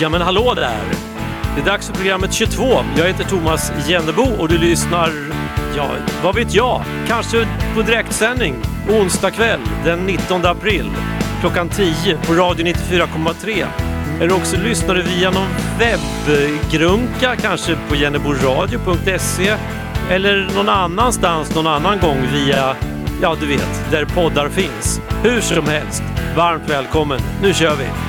Ja men hallå där! Det är dags för programmet 22. Jag heter Thomas Jennebo och du lyssnar, ja vad vet jag, kanske på direktsändning onsdag kväll den 19 april klockan 10 på Radio 94,3. Eller också lyssnar du via någon webbgrunka, kanske på jenneboradio.se eller någon annanstans någon annan gång via, ja du vet, där poddar finns. Hur som helst, varmt välkommen. Nu kör vi!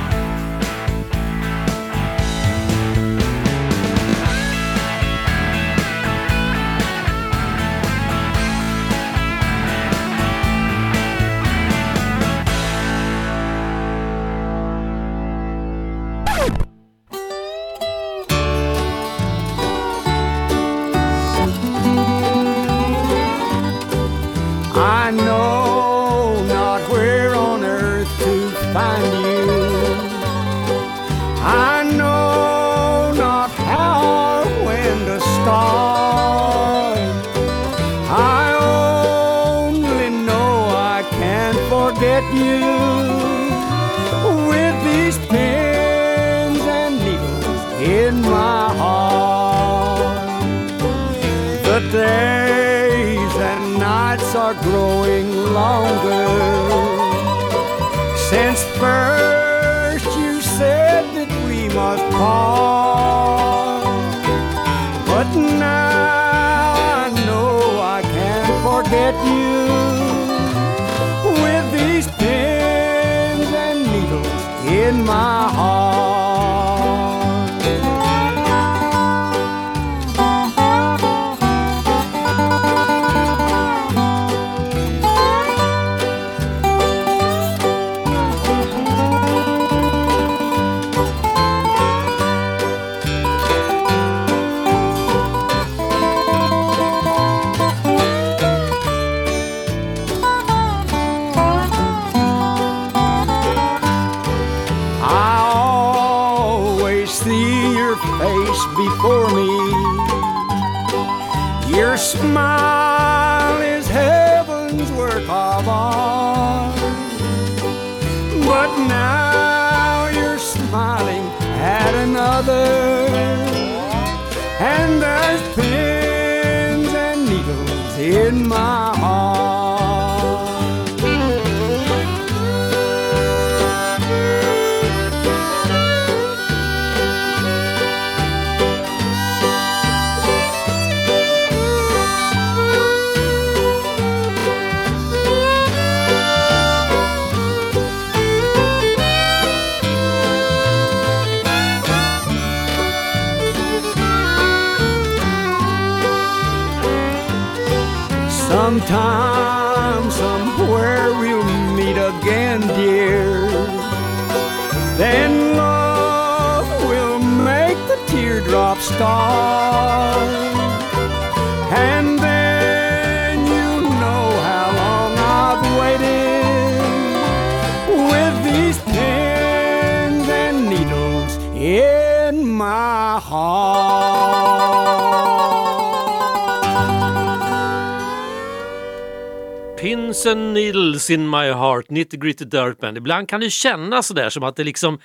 Pins and needles in my heart, nitty gritty dirt band. Ibland kan det kännas sådär som att det liksom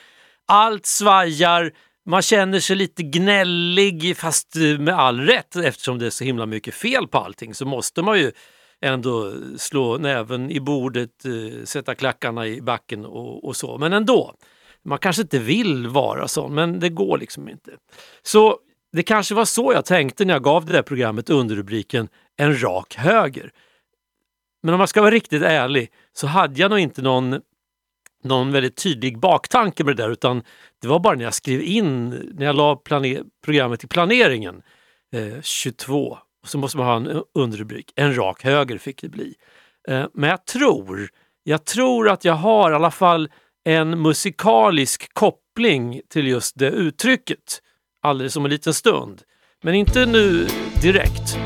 allt svajar, man känner sig lite gnällig fast eh, med all rätt eftersom det är så himla mycket fel på allting så måste man ju ändå slå näven i bordet, eh, sätta klackarna i backen och, och så. Men ändå, man kanske inte vill vara sån men det går liksom inte. Så det kanske var så jag tänkte när jag gav det där programmet underrubriken En rak höger. Men om man ska vara riktigt ärlig så hade jag nog inte någon, någon väldigt tydlig baktanke med det där utan det var bara när jag skrev in, när jag la programmet i planeringen, eh, 22, och så måste man ha en underrubrik, en rak höger fick det bli. Eh, men jag tror, jag tror att jag har i alla fall en musikalisk koppling till just det uttrycket alldeles om en liten stund. Men inte nu direkt,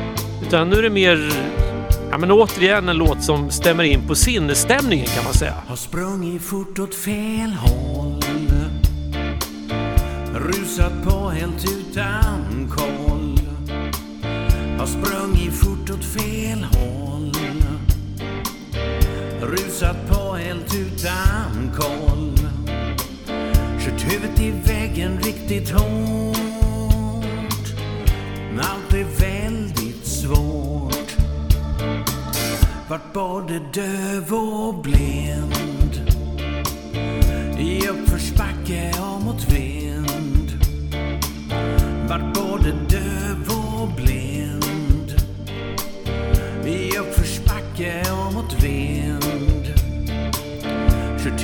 utan nu är det mer Ja, men återigen en låt som stämmer in på sinnesstämningen kan man säga. Har sprungit fort åt fel håll Rusat på helt utan koll Har sprungit fort åt fel håll. Rusat på helt utan koll. Kört huvudet i väggen riktigt hårt. Allt är väldigt svårt. Vart både döv och blind. I uppförsbacke och mot vind. Vart både döv och blind. I uppförsbacke och mot vind.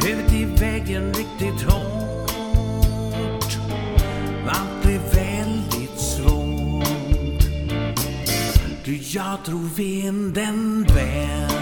Ut i väggen riktigt hårt Allt blev väldigt svårt Du, jag tror vinden bär.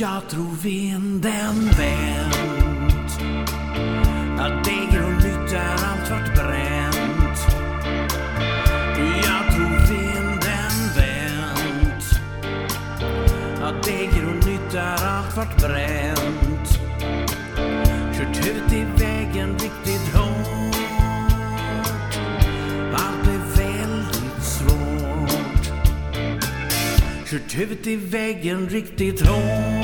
Jag tror vinden vänt. Att dägg och nytt är allt vart bränt. Jag tror vinden vänt. Att dägg och nytt är allt vart bränt. Kört ut i vägen riktigt hårt. Allt är väldigt svårt. Kört huvudet i väggen riktigt hårt.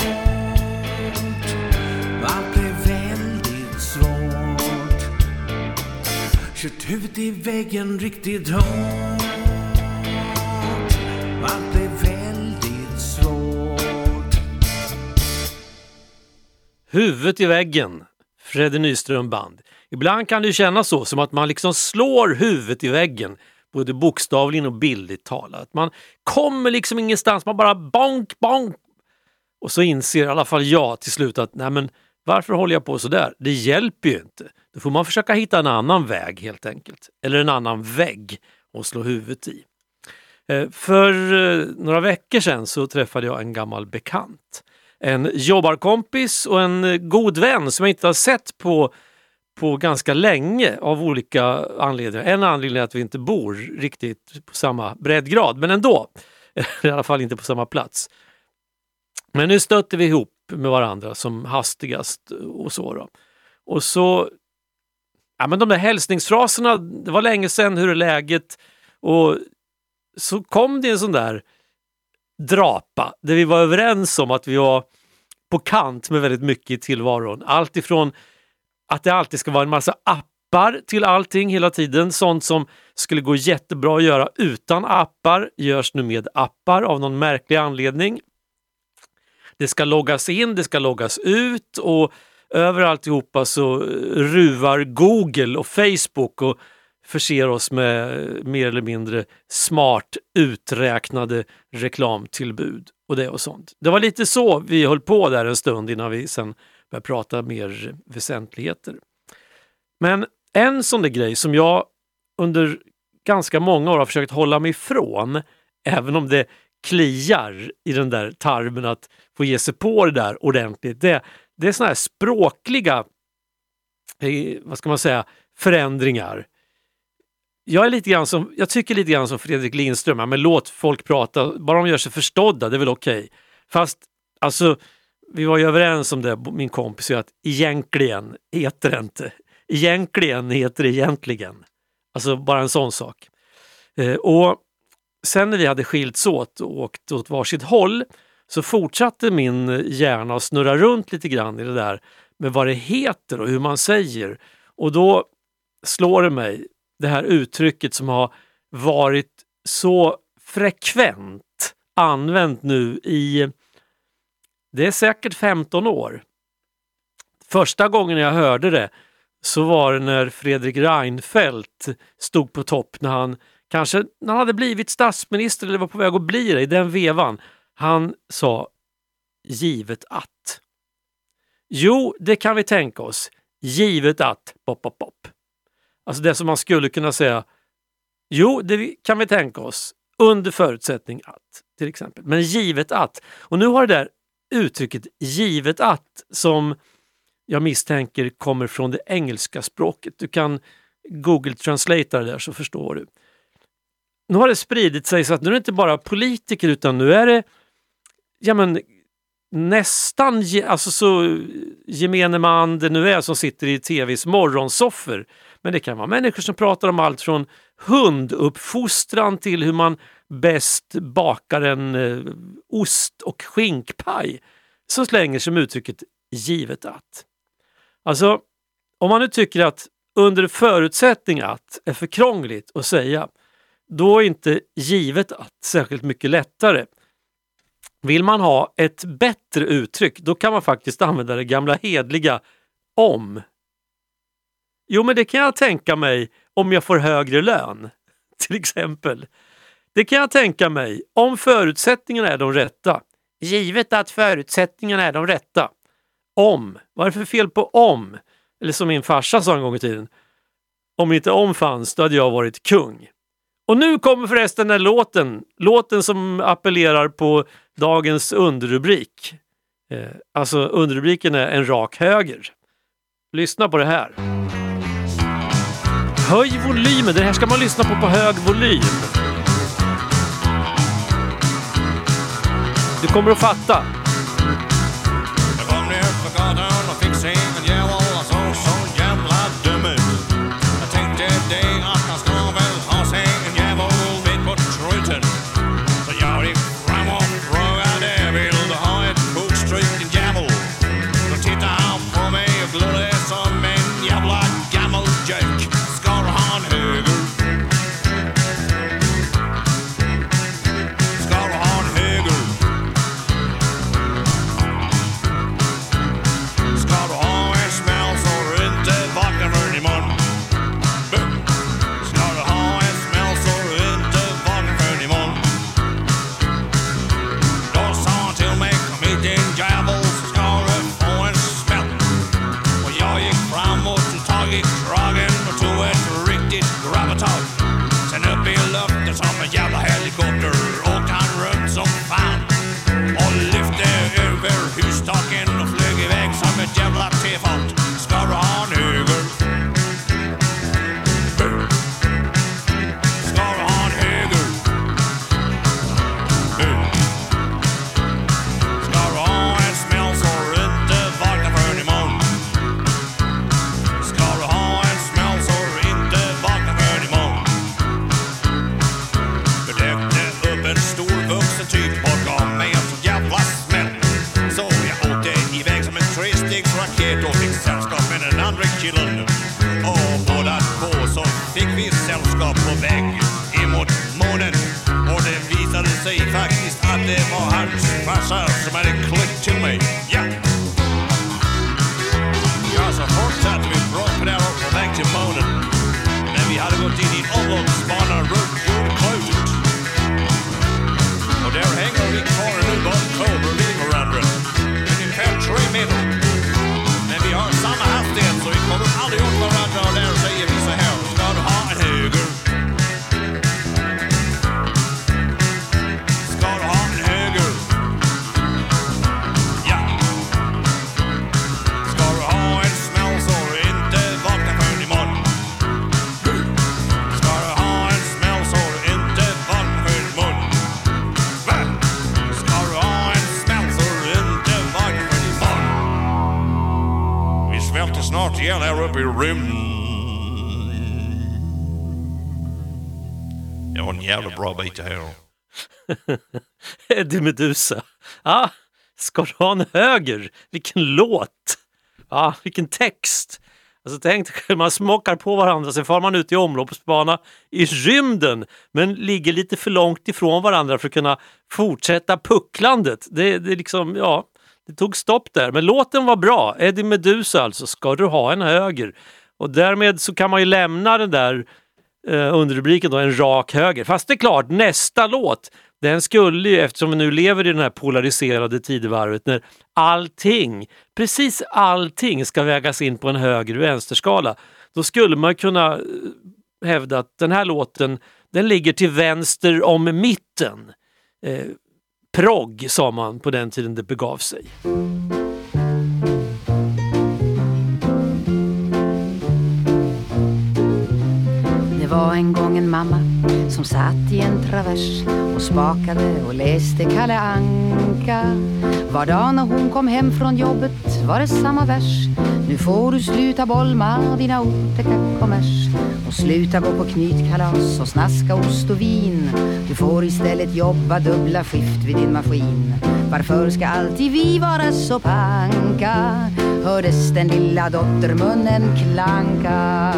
Kört huvudet i väggen riktigt hårt Allt är väldigt svårt Huvudet i väggen, Freddy Nyström Band. Ibland kan det kännas så, som att man liksom slår huvudet i väggen, både bokstavligen och bildligt talat. Man kommer liksom ingenstans, man bara bonk, bonk. Och så inser i alla fall jag till slut att nej men varför håller jag på så där? Det hjälper ju inte. Då får man försöka hitta en annan väg helt enkelt. Eller en annan vägg att slå huvudet i. Eh, för eh, några veckor sedan så träffade jag en gammal bekant. En jobbarkompis och en eh, god vän som jag inte har sett på, på ganska länge av olika anledningar. En anledning är att vi inte bor riktigt på samma breddgrad, men ändå. I alla fall inte på samma plats. Men nu stötte vi ihop med varandra som hastigast och så. Då. Och så, ja men de där hälsningsfraserna, det var länge sedan, hur är läget? Och så kom det en sån där drapa där vi var överens om att vi var på kant med väldigt mycket i tillvaron. Allt ifrån att det alltid ska vara en massa appar till allting hela tiden. Sånt som skulle gå jättebra att göra utan appar görs nu med appar av någon märklig anledning. Det ska loggas in, det ska loggas ut och över alltihopa så ruvar Google och Facebook och förser oss med mer eller mindre smart uträknade reklamtillbud och det och sånt. Det var lite så vi höll på där en stund innan vi sen började prata mer väsentligheter. Men en sån där grej som jag under ganska många år har försökt hålla mig ifrån, även om det kliar i den där tarmen att få ge sig på det där ordentligt. Det, det är sådana här språkliga, eh, vad ska man säga, förändringar. Jag, är lite grann som, jag tycker lite grann som Fredrik Lindström, ja, men låt folk prata, bara de gör sig förstådda, det är väl okej. Okay. Fast alltså, vi var ju överens om det, min kompis, att egentligen heter det inte. Egentligen heter det egentligen. Alltså bara en sån sak. Eh, och sen när vi hade skilts åt och åkt åt varsitt håll så fortsatte min hjärna att snurra runt lite grann i det där med vad det heter och hur man säger. Och då slår det mig, det här uttrycket som har varit så frekvent använt nu i, det är säkert 15 år. Första gången jag hörde det så var det när Fredrik Reinfeldt stod på topp när han kanske när han hade blivit statsminister eller var på väg att bli det i den vevan. Han sa givet att. Jo, det kan vi tänka oss. Givet att... Pop, pop, pop. Alltså det som man skulle kunna säga. Jo, det kan vi tänka oss. Under förutsättning att, till exempel. Men givet att. Och nu har det där uttrycket givet att som jag misstänker kommer från det engelska språket. Du kan Google Translate det där så förstår du. Nu har det spridit sig så att nu är det inte bara politiker utan nu är det ja men nästan alltså så gemene man det nu är som sitter i tvs morgonsoffer. Men det kan vara människor som pratar om allt från hunduppfostran till hur man bäst bakar en eh, ost och skinkpaj. Så slänger som uttrycket givet att. Alltså, om man nu tycker att under förutsättning att är för krångligt att säga, då är inte givet att särskilt mycket lättare. Vill man ha ett bättre uttryck, då kan man faktiskt använda det gamla hedliga om. Jo, men det kan jag tänka mig om jag får högre lön, till exempel. Det kan jag tänka mig om förutsättningarna är de rätta. Givet att förutsättningarna är de rätta. Om. Vad är det för fel på om? Eller som min farsa sa en gång i tiden. Om inte om fanns, då hade jag varit kung. Och nu kommer förresten den låten. Låten som appellerar på dagens underrubrik. Eh, alltså underrubriken är en rak höger. Lyssna på det här. Höj volymen, det här ska man lyssna på på hög volym. Du kommer att fatta. Jävla bra bit jag. Eddie Meduza. Ah, ska du ha en höger? Vilken låt! Ah, vilken text! Alltså tänk dig själv, man smockar på varandra, sen far man ut i omloppsbana i rymden men ligger lite för långt ifrån varandra för att kunna fortsätta pucklandet. Det, det, liksom, ja, det tog stopp där, men låten var bra. Eddie Meduza alltså, ska du ha en höger? Och därmed så kan man ju lämna den där eh, underrubriken då, en rak höger. Fast det är klart, nästa låt, den skulle ju, eftersom vi nu lever i det här polariserade tidevarvet, när allting, precis allting ska vägas in på en höger-vänsterskala, då skulle man kunna eh, hävda att den här låten, den ligger till vänster om mitten. Eh, progg sa man på den tiden det begav sig. Var en gång en mamma som satt i en travers och spakade och läste Kalle Anka. Var dag när hon kom hem från jobbet var det samma vers. Nu får du sluta bolma dina otäcka kommers och sluta gå på knytkalas och snaska ost och vin. Du får istället jobba dubbla skift vid din maskin. Varför ska alltid vi vara så panka? Hördes den lilla dottermunnen klanka.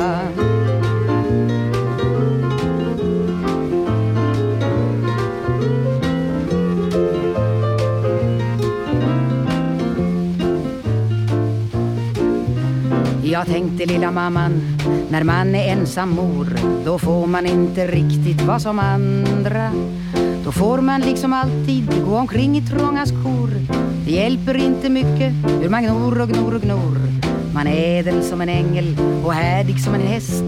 Jag tänkte lilla mamman, när man är ensam mor då får man inte riktigt vara som andra. Då får man liksom alltid gå omkring i trånga skor. Det hjälper inte mycket hur man gnor och gnor och gnor. Man är ädel som en ängel och härdig som en häst.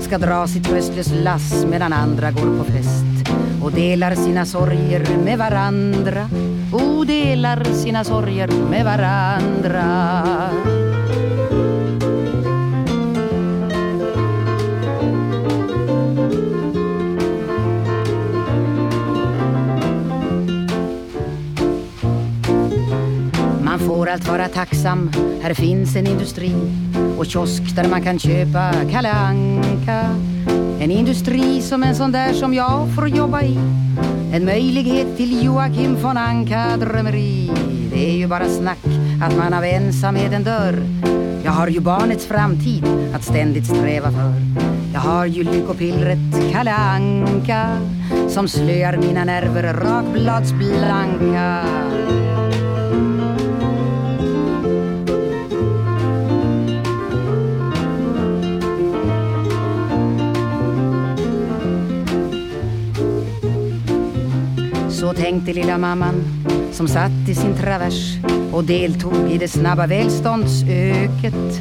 Ska dra sitt tröstlös lass medan andra går på fest. Och delar sina sorger med varandra. Och delar sina sorger med varandra. Går får allt vara tacksam, här finns en industri och kiosk där man kan köpa Kalle Anka. En industri som en sån där som jag får jobba i. En möjlighet till Joakim von Anka drömmeri. Det är ju bara snack att man av ensamheten dör. Jag har ju barnets framtid att ständigt sträva för. Jag har ju lyckopillret Kalle Anka som slöar mina nerver rakbladsblanka. Så tänkte lilla mamman som satt i sin travers och deltog i det snabba välståndsöket.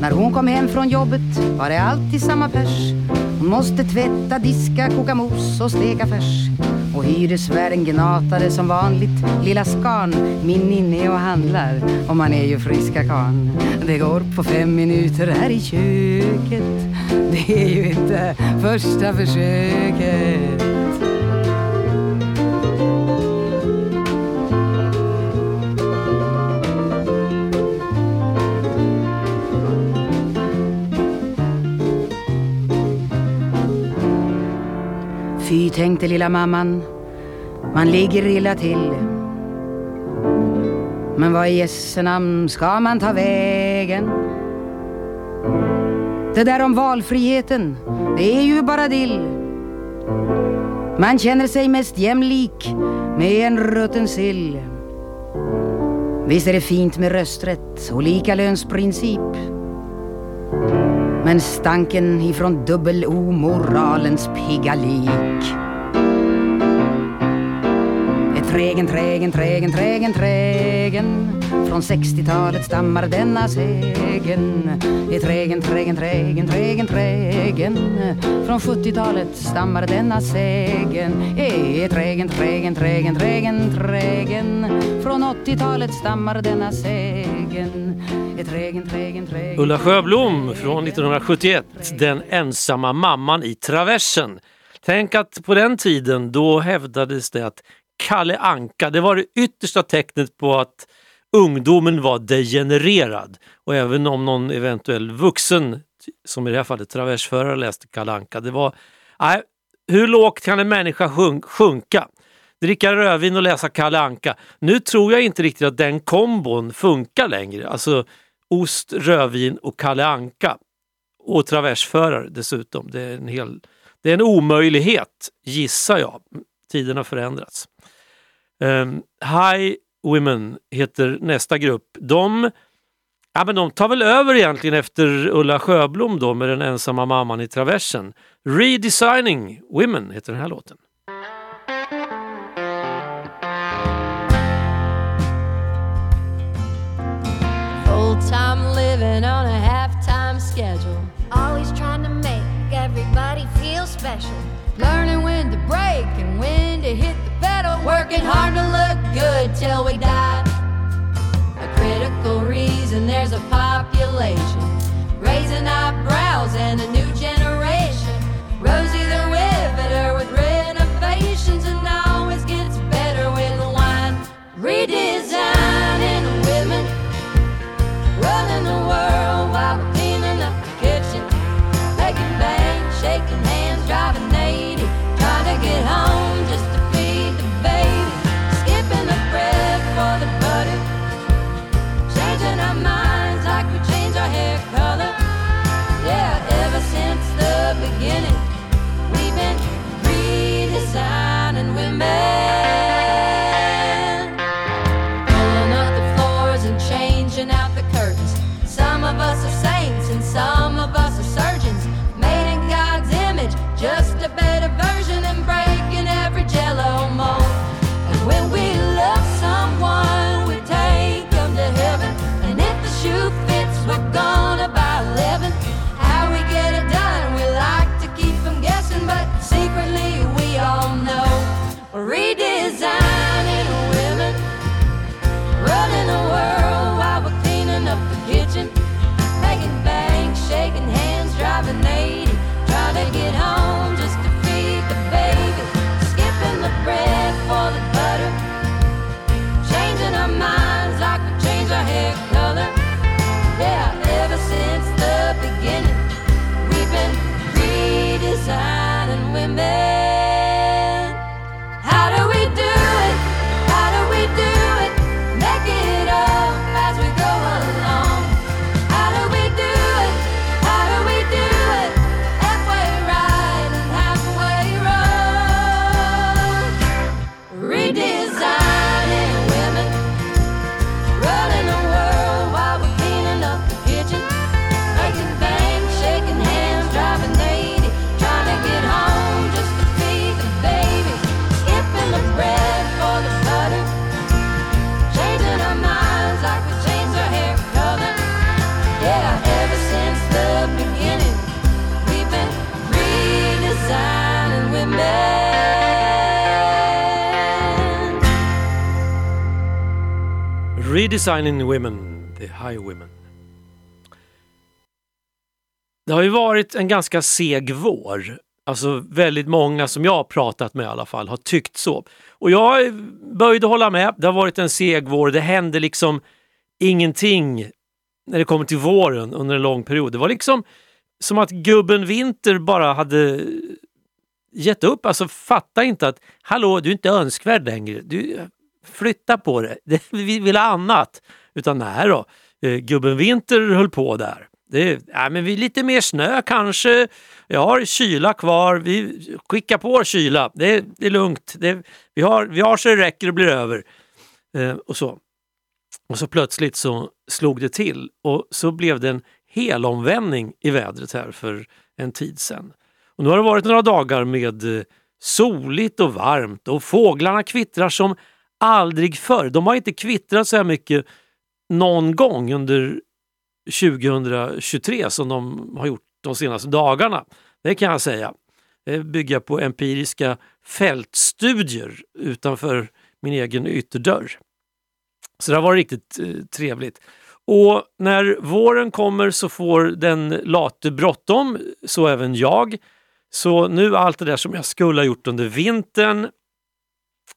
När hon kom hem från jobbet var det alltid samma pers. Hon måste tvätta, diska, koka mos och steka färs. Och hyresvärden gnatade som vanligt lilla skan Min inne och handlar och man är ju friska kan Det går på fem minuter här i köket Det är ju inte första försöket Fy tänkte lilla mamman, man ligger illa till. Men vad i jösse namn ska man ta vägen? Det där om valfriheten, det är ju bara dill. Man känner sig mest jämlik med en rutten sill. Visst är det fint med rösträtt och likalönsprincip. Men stanken ifrån dubbelomoralens pigga lik är trägen, trägen, trägen, trägen, trägen. Från 60-talet stammar denna sägen Är trägen, trägen, trägen, trägen, trägen. Från 70-talet stammar denna sägen Är trägen, trägen, trägen, trägen, trägen. Från 80-talet stammar denna sägen Ulla Sjöblom från 1971, Den ensamma mamman i Traversen. Tänk att på den tiden då hävdades det att Kalle Anka, det var det yttersta tecknet på att ungdomen var degenererad. Och även om någon eventuell vuxen, som i det här fallet traversförare, läste Kalanka. Det var, nej, hur lågt kan en människa sjunka? Dricka rödvin och läsa Kalle Anka. Nu tror jag inte riktigt att den kombon funkar längre. Alltså ost, rödvin och Kalle Anka. Och traversförare dessutom. Det är en, hel, det är en omöjlighet, gissar jag. Tiden har förändrats. Ehm, um, High Women heter nästa grupp. De, ja, men de tar väl över egentligen efter Ulla Sjöblom då med den ensamma mamman i Traversen. Redesigning Women heter den här låten. Full time living on a half-time schedule. Always trying to make everybody feel special. Working hard to look good till we die. A critical reason there's a population. Raising eyebrows and a new Redesigning Women, the High Women. Det har ju varit en ganska seg vår. Alltså väldigt många som jag har pratat med i alla fall har tyckt så. Och jag är böjd att hålla med. Det har varit en seg vår. Det hände liksom ingenting när det kommer till våren under en lång period. Det var liksom som att gubben Vinter bara hade gett upp. Alltså fatta inte att hallå, du är inte önskvärd längre. Du, flytta på det. Vi vill ha annat. Utan nej då, eh, gubben Vinter höll på där. Det, nej, men vi lite mer snö kanske. Jag har kyla kvar. Vi skickar på kyla. Det, det är lugnt. Det, vi, har, vi har så det räcker och blir över. Eh, och så. Och så plötsligt så slog det till och så blev det en helomvändning i vädret här för en tid sedan. Och nu har det varit några dagar med eh, soligt och varmt och fåglarna kvittrar som aldrig förr. De har inte kvittrat så här mycket någon gång under 2023 som de har gjort de senaste dagarna. Det kan jag säga. Eh, det bygger på empiriska fältstudier utanför min egen ytterdörr. Så det har varit riktigt eh, trevligt. Och när våren kommer så får den late bråttom, så även jag. Så nu allt det där som jag skulle ha gjort under vintern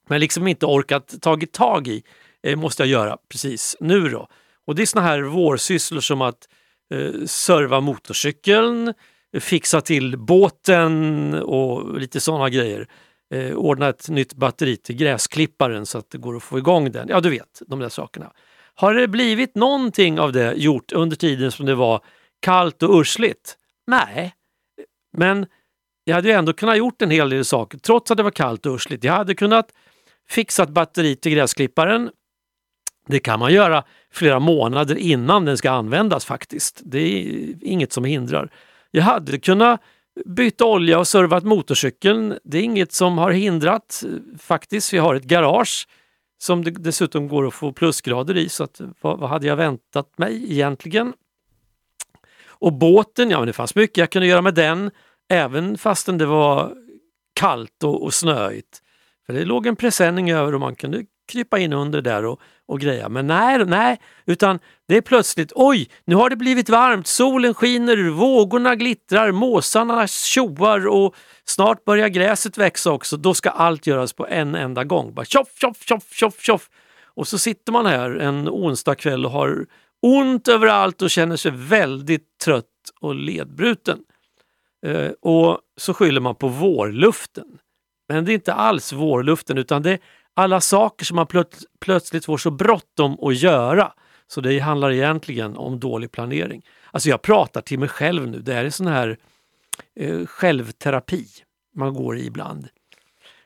men liksom inte orkat tagit tag i. eh, måste jag göra precis nu då. Och det är såna här vårsysslor som att eh, serva motorcykeln, fixa till båten och lite sådana grejer. Eh, ordna ett nytt batteri till gräsklipparen så att det går att få igång den. Ja, du vet, de där sakerna. Har det blivit någonting av det gjort under tiden som det var kallt och ursligt? Nej, men jag hade ju ändå kunnat gjort en hel del saker trots att det var kallt och ursligt. Jag hade kunnat fixa ett batteri till gräsklipparen. Det kan man göra flera månader innan den ska användas faktiskt. Det är inget som hindrar. Jag hade kunnat byta olja och servat motorcykeln. Det är inget som har hindrat faktiskt. Vi har ett garage som det dessutom går att få plusgrader i så att, vad, vad hade jag väntat mig egentligen? Och båten, ja men det fanns mycket jag kunde göra med den även fastän det var kallt och, och snöigt. För det låg en presenning över och man kunde krypa in under där och, och greja. Men nej, nej, utan det är plötsligt, oj, nu har det blivit varmt, solen skiner, vågorna glittrar, måsarna tjoar och snart börjar gräset växa också. Då ska allt göras på en enda gång. Bara tjoff, tjoff, tjoff, tjoff, tjoff. Och så sitter man här en onsdag kväll och har ont överallt och känner sig väldigt trött och ledbruten. Eh, och så skyller man på vårluften. Men det är inte alls vårluften utan det är alla saker som man plöt plötsligt får så bråttom att göra. Så det handlar egentligen om dålig planering. Alltså jag pratar till mig själv nu. Det här är sån här eh, självterapi man går i ibland.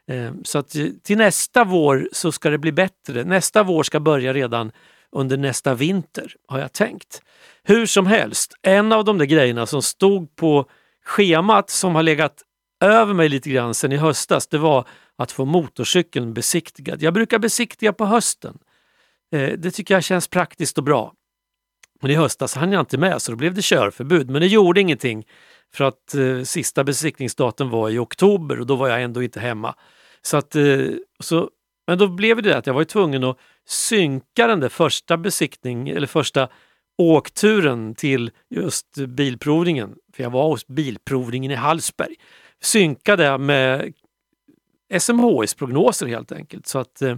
Eh, så att eh, till nästa vår så ska det bli bättre. Nästa vår ska börja redan under nästa vinter har jag tänkt. Hur som helst, en av de där grejerna som stod på schemat som har legat över mig lite grann sen i höstas, det var att få motorcykeln besiktigad. Jag brukar besiktiga på hösten. Eh, det tycker jag känns praktiskt och bra. Men i höstas hann jag inte med så då blev det körförbud. Men det gjorde ingenting för att eh, sista besiktningsdatum var i oktober och då var jag ändå inte hemma. Så att, eh, så, men då blev det att jag var tvungen att synka den där första besiktning eller första åkturen till just bilprovningen. För jag var hos bilprovningen i Hallsberg. Synkade med SMHIs prognoser helt enkelt. Så att eh,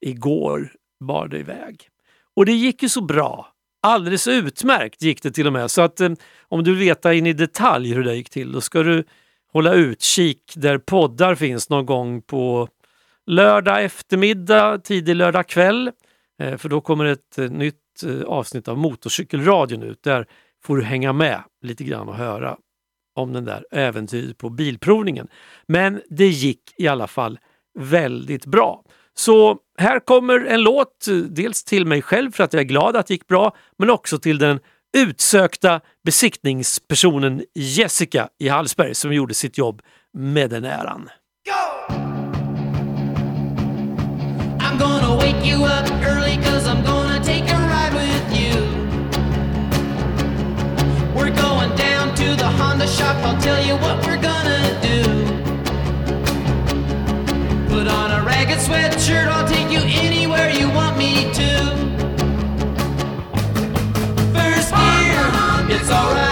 igår bar det iväg. Och det gick ju så bra. Alldeles utmärkt gick det till och med. Så att eh, om du vill veta in i detalj hur det gick till då ska du hålla utkik där poddar finns någon gång på lördag eftermiddag, tidig lördag kväll. Eh, för då kommer ett eh, nytt eh, avsnitt av Motorcykelradion ut. Där får du hänga med lite grann och höra om den där äventyret på bilprovningen. Men det gick i alla fall väldigt bra. Så här kommer en låt, dels till mig själv för att jag är glad att det gick bra, men också till den utsökta besiktningspersonen Jessica i Hallsberg som gjorde sitt jobb med den äran. Wake you up early cause I'm gonna take a ride with you. We're going down to the Honda shop, I'll tell you what we're gonna do. Put on a ragged sweatshirt, I'll take you anywhere you want me to. First gear, it's alright.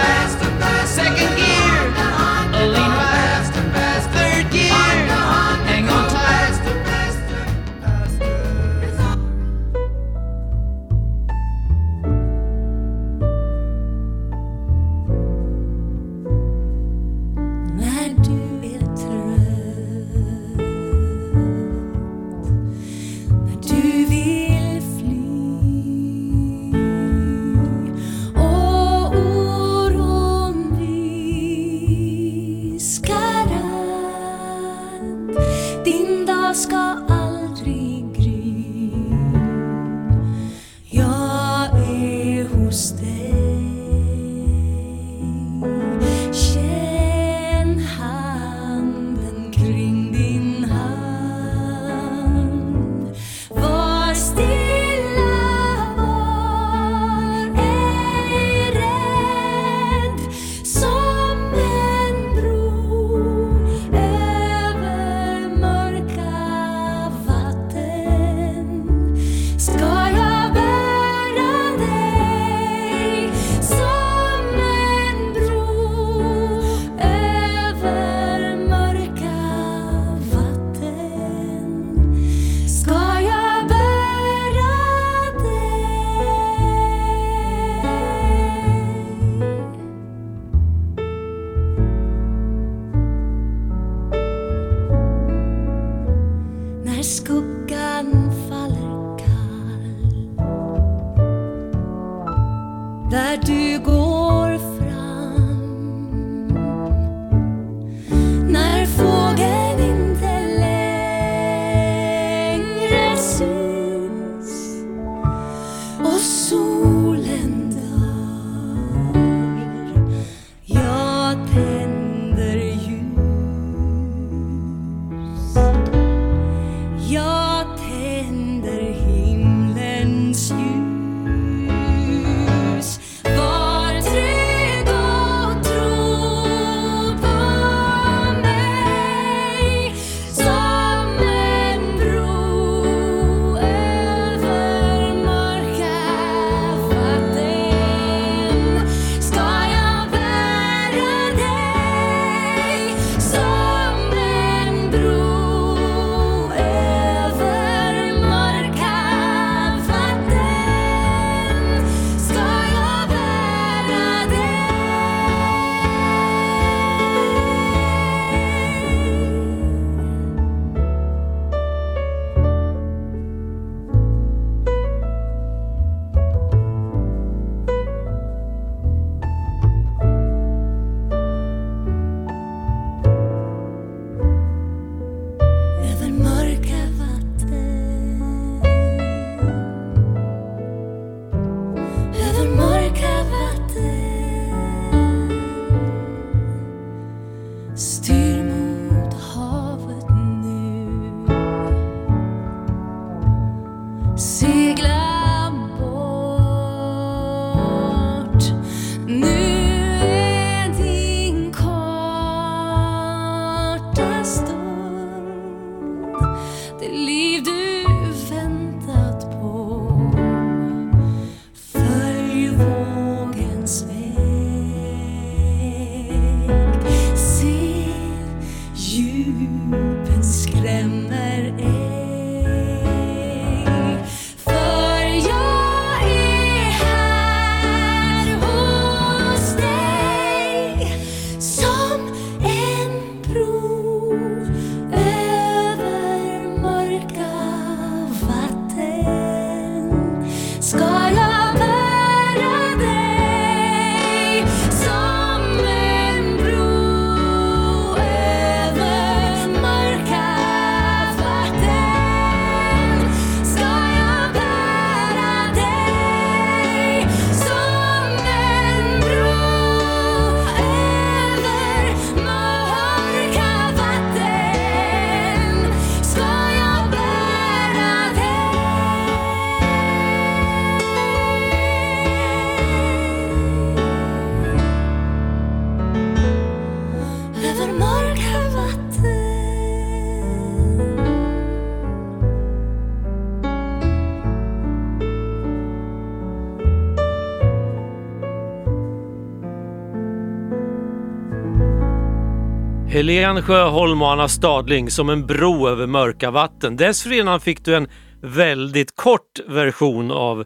Helen Sjöholm och Anna Stadling som en bro över mörka vatten. Dessförinnan fick du en väldigt kort version av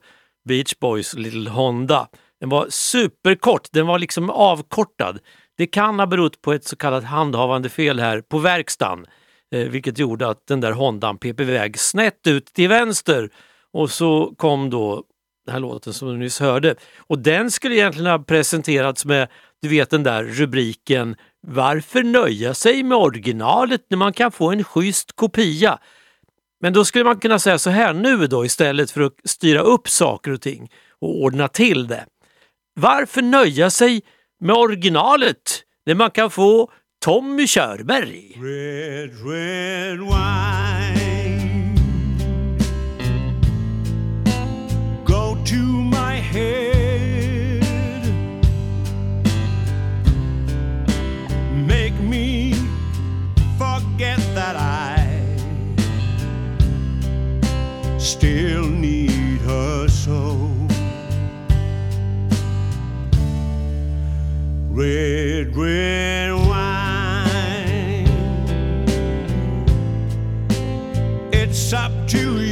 Beach Boys Little Honda. Den var superkort, den var liksom avkortad. Det kan ha berott på ett så kallat handhavande fel här på verkstaden, eh, vilket gjorde att den där Hondan pep iväg snett ut till vänster. Och så kom då den här låten som du nyss hörde. Och den skulle egentligen ha presenterats med, du vet den där rubriken varför nöja sig med originalet när man kan få en schysst kopia? Men då skulle man kunna säga så här nu då istället för att styra upp saker och ting och ordna till det. Varför nöja sig med originalet när man kan få Tommy Körberg? Red, red wine. Still need her so. Red, red wine. It's up to you.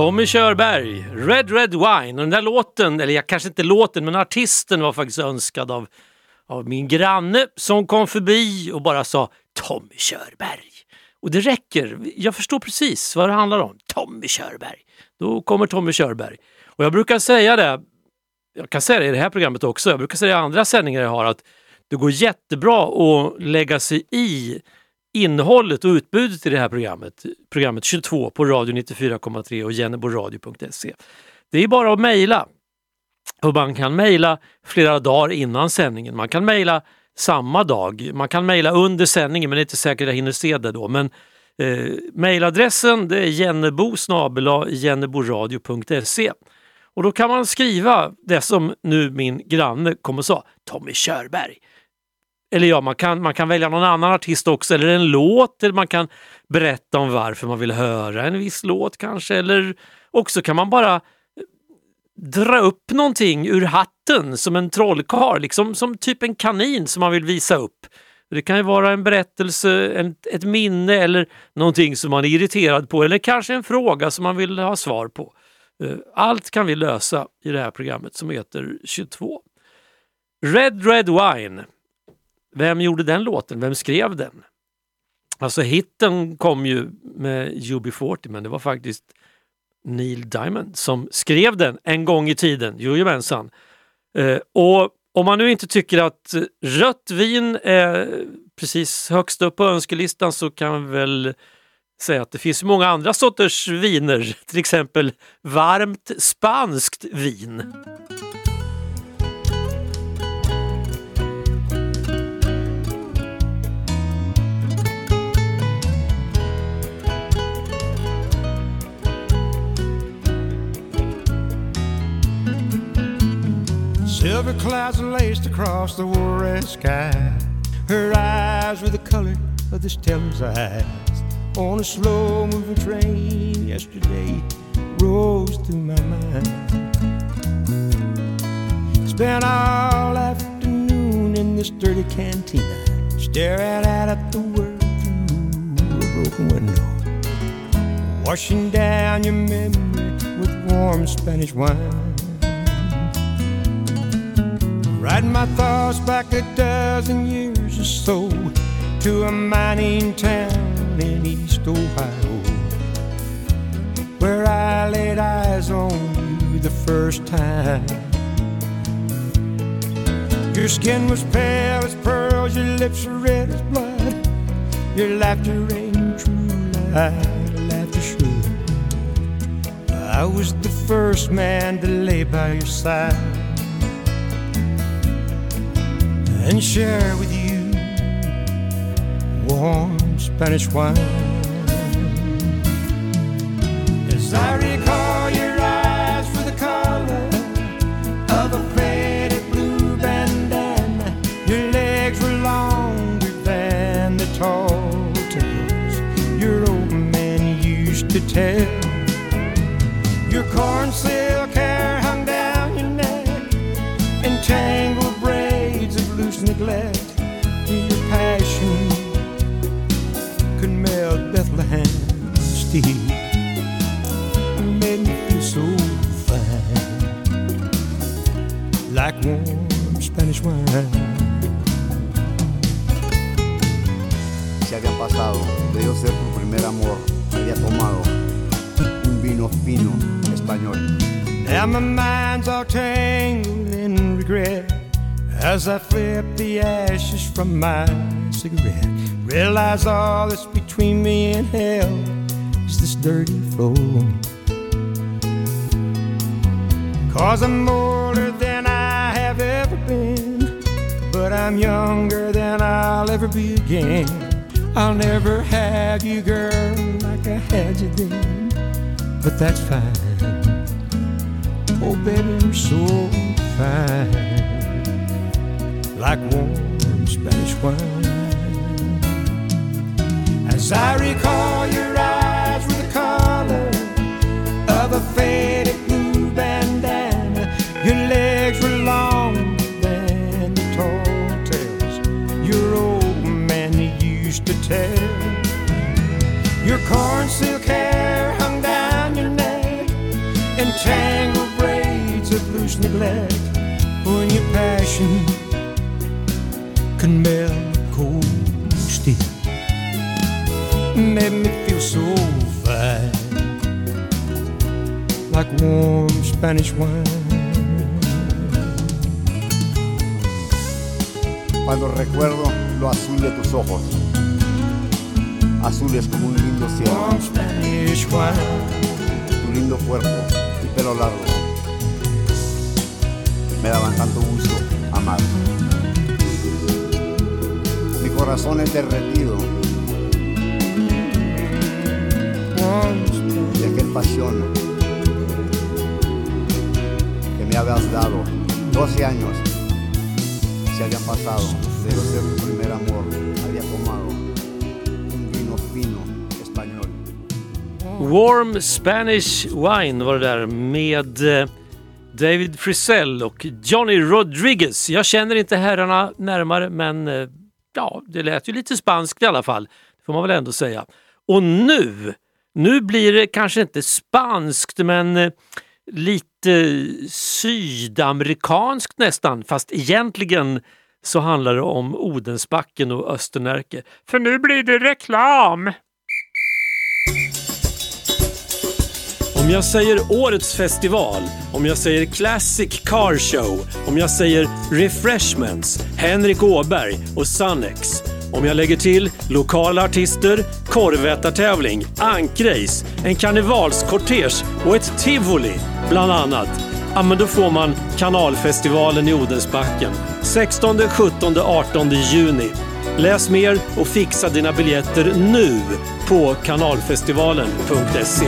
Tommy Körberg, Red Red Wine. Och den där låten, eller jag kanske inte låten, men artisten var faktiskt önskad av, av min granne som kom förbi och bara sa Tommy Körberg. Och det räcker. Jag förstår precis vad det handlar om. Tommy Körberg. Då kommer Tommy Körberg. Och jag brukar säga det, jag kan säga det i det här programmet också, jag brukar säga det i andra sändningar jag har, att det går jättebra att lägga sig i innehållet och utbudet i det här programmet, programmet 22 på radio 94,3 och jenneboradio.se. Det är bara att mejla. Och man kan mejla flera dagar innan sändningen. Man kan mejla samma dag. Man kan mejla under sändningen men det är inte säkert att jag hinner se det då. Men eh, mejladressen det är jennebo jenneboradio.se och då kan man skriva det som nu min granne kom och sa, Tommy Körberg. Eller ja, man kan, man kan välja någon annan artist också, eller en låt, eller man kan berätta om varför man vill höra en viss låt kanske, eller också kan man bara eh, dra upp någonting ur hatten som en trollkarl, liksom som typ en kanin som man vill visa upp. Det kan ju vara en berättelse, en, ett minne eller någonting som man är irriterad på eller kanske en fråga som man vill ha svar på. Eh, allt kan vi lösa i det här programmet som heter 22. Red Red Wine. Vem gjorde den låten? Vem skrev den? Alltså hitten kom ju med UB40 men det var faktiskt Neil Diamond som skrev den en gång i tiden. Jojomensan. Eh, och om man nu inte tycker att rött vin är precis högst upp på önskelistan så kan vi väl säga att det finns många andra sorters viner, till exempel varmt spanskt vin. Silver clouds laced across the red sky. Her eyes were the color of the teller's eyes. On a slow moving train yesterday rose through my mind. Spent all afternoon in this dirty cantina, staring out at the world through a broken window. Washing down your memory with warm Spanish wine. Riding my thoughts back a dozen years or so to a mining town in East Ohio where I laid eyes on you the first time. Your skin was pale as pearls, your lips were red as blood. Your laughter ain't true like laughter should. I was the first man to lay by your side and share with you warm Spanish wine. As I recall your eyes for the color of a faded blue bandana, your legs were longer than the tall tales your old man used to tell. Your car melt Bethlehem steel. Made me feel so fine, like warm Spanish wine. Se habían pasado de yo ser tu primer amor, había tomado un vino fino español. Now my mind's all tangled in regret as I flip the ashes from my cigarette. Realize all that's between me and hell is this dirty floor. Cause I'm older than I have ever been, but I'm younger than I'll ever be again. I'll never have you, girl, like I had you then, but that's fine. Oh, baby, you're so fine, like warm Spanish wine. I recall your eyes with the color of a faded blue bandana, your legs were longer than the tall tales your old man used to tell. Your corn silk hair hung down your neck and tangled braids of loose neglect. When your passion could melt made me feel so fine, like warm Spanish wine. Cuando recuerdo lo azul de tus ojos, azules como un lindo cielo, tu lindo cuerpo y pelo largo, me daban tanto gusto amar. Mi corazón es derretido de aquel pasión que me habías dado. 12 años se habían pasado de yo ser tu primer amor. Había tomado un vino fino español. Warm Spanish Wine var det där med eh, David Frisell och Johnny Rodriguez. Jag känner inte herrarna närmare men eh, ja, det lät ju lite spanskt i alla fall. Det får man väl ändå säga. Och nu, nu blir det kanske inte spanskt men eh, lite sydamerikanskt nästan fast egentligen så handlar det om Odensbacken och Östernärke. För nu blir det reklam! Om jag säger årets festival, om jag säger Classic Car Show, om jag säger Refreshments, Henrik Åberg och Sannex om jag lägger till lokala artister, korvätartävling, ankrace, en karnevalskortege och ett tivoli, bland annat. Ja, men då får man kanalfestivalen i Odensbacken. 16, 17, 18 juni. Läs mer och fixa dina biljetter nu på kanalfestivalen.se.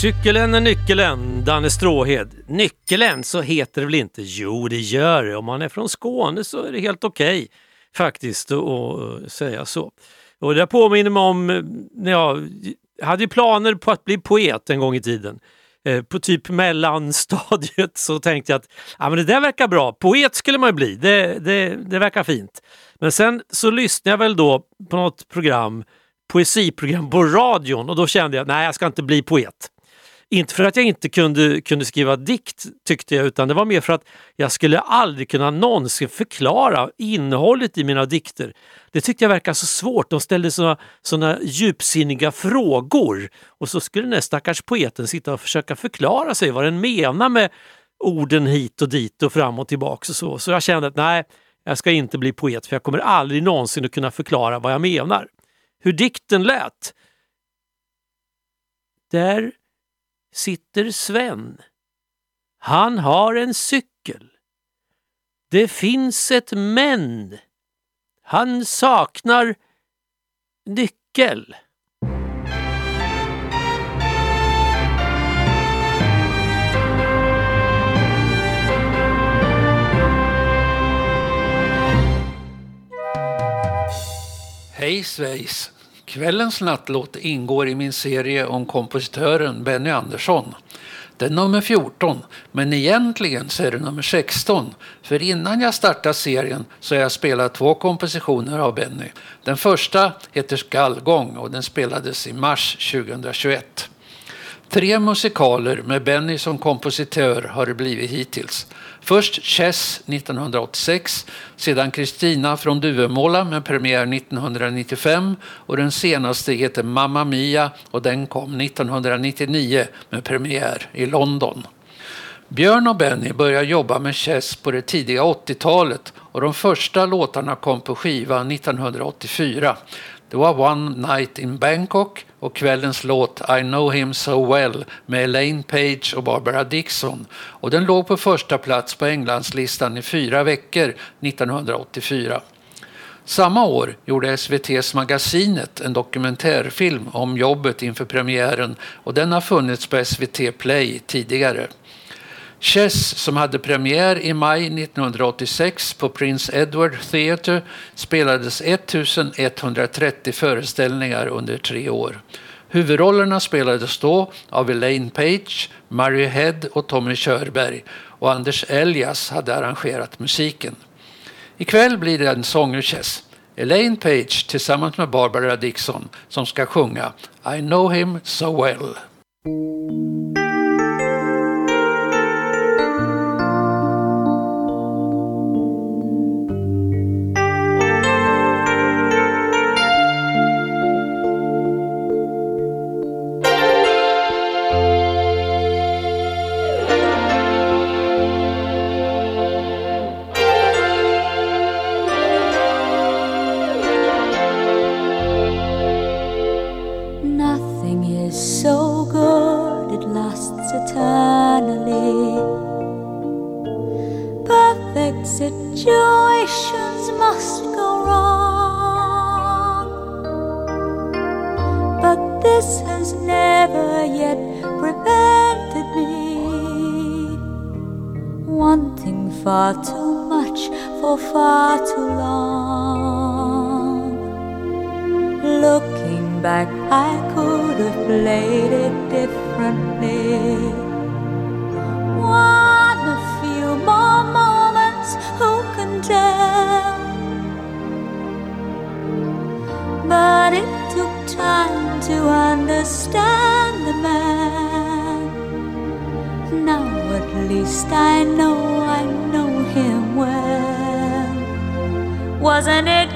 Cykeln är nyckeln, Danne Stråhed. Nyckeln så heter det väl inte? Jo, det gör det. Om man är från Skåne så är det helt okej faktiskt att eh, säga så. Och det påminner mig om eh, när jag hade planer på att bli poet en gång i tiden. Eh, på typ mellanstadiet så tänkte jag att ja, men det där verkar bra, poet skulle man ju bli, det, det, det verkar fint. Men sen så lyssnade jag väl då på något program, poesiprogram på radion och då kände jag nej jag ska inte bli poet. Inte för att jag inte kunde, kunde skriva dikt tyckte jag utan det var mer för att jag skulle aldrig kunna någonsin förklara innehållet i mina dikter. Det tyckte jag verkade så svårt. De ställde såna, såna djupsinniga frågor och så skulle den stackars poeten sitta och försöka förklara sig vad den menar med orden hit och dit och fram och tillbaks och så. Så jag kände att nej, jag ska inte bli poet för jag kommer aldrig någonsin att kunna förklara vad jag menar. Hur dikten lät. Där sitter Sven. Han har en cykel. Det finns ett men. Han saknar nyckel. Hej svejs! Kvällens nattlåt ingår i min serie om kompositören Benny Andersson. Det är nummer 14, men egentligen så är det nummer 16. För innan jag startar serien så har jag spelat två kompositioner av Benny. Den första heter Skallgång och den spelades i mars 2021. Tre musikaler med Benny som kompositör har det blivit hittills. Först Chess 1986, sedan Kristina från Duvemåla med premiär 1995 och den senaste heter Mamma Mia och den kom 1999 med premiär i London. Björn och Benny började jobba med Chess på det tidiga 80-talet och de första låtarna kom på skiva 1984. Det var One Night in Bangkok och kvällens låt I know him so well med Elaine Page och Barbara Dixon. Och den låg på första plats på Englandslistan i fyra veckor 1984. Samma år gjorde SVTs Magasinet en dokumentärfilm om jobbet inför premiären och den har funnits på SVT Play tidigare. Chess, som hade premiär i maj 1986 på Prince Edward Theatre, spelades 1130 föreställningar under tre år. Huvudrollerna spelades då av Elaine Page, Mary Head och Tommy Körberg och Anders Elias hade arrangerat musiken. Ikväll blir det en sång ur Chess. Elaine Page tillsammans med Barbara Dixon som ska sjunga I know him so well. Situations must go wrong. But this has never yet prevented me wanting far too much for far too long. Looking back, I could have played it differently. Understand the man. Now at least I know I know him well. Wasn't it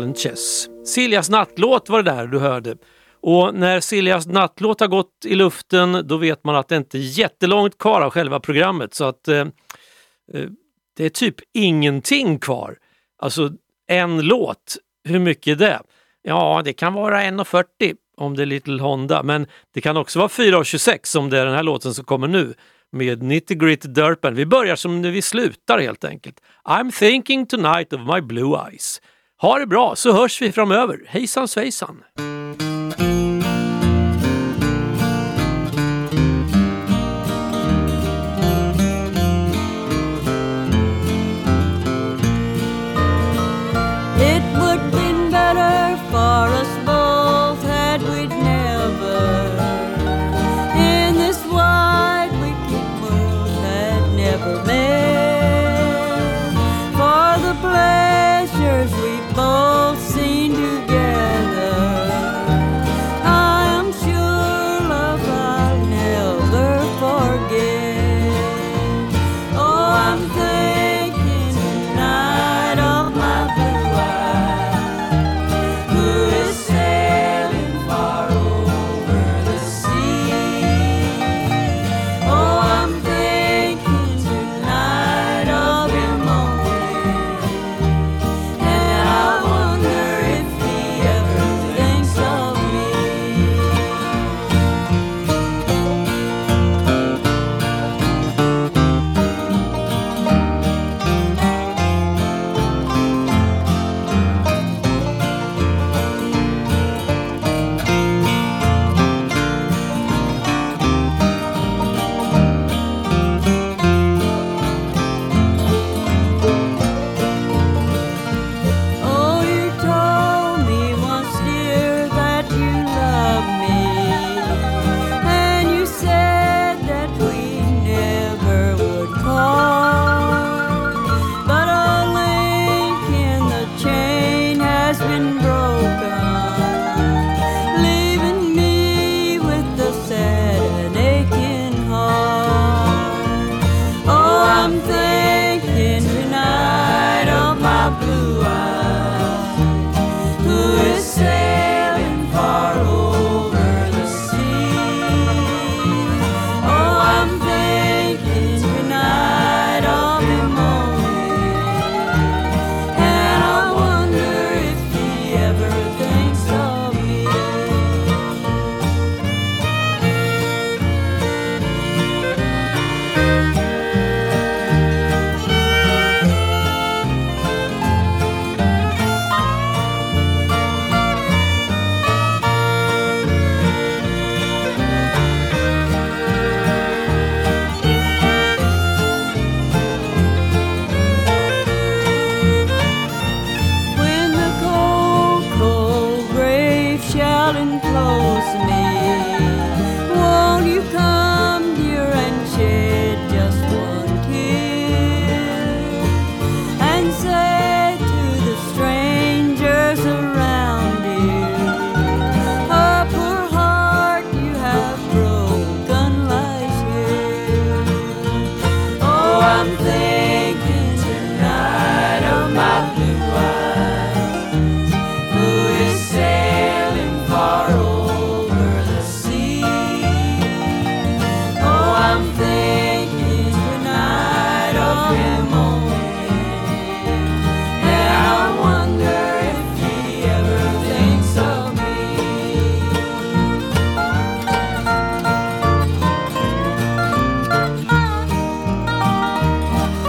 musikalen Chess. Siljas nattlåt var det där du hörde. Och när Siljas nattlåt har gått i luften då vet man att det inte är jättelångt kvar av själva programmet så att eh, eh det är typ ingenting kvar. Alltså en låt, hur mycket är det? Ja, det kan vara 1.40 om det är Little Honda men det kan också vara 4.26 om det är den här låten som kommer nu med Nitty Gritty Dirt Band. Vi börjar som när vi slutar helt enkelt. I'm thinking tonight of my blue eyes. Ha det bra så hörs vi framöver. Hejsan svejsan!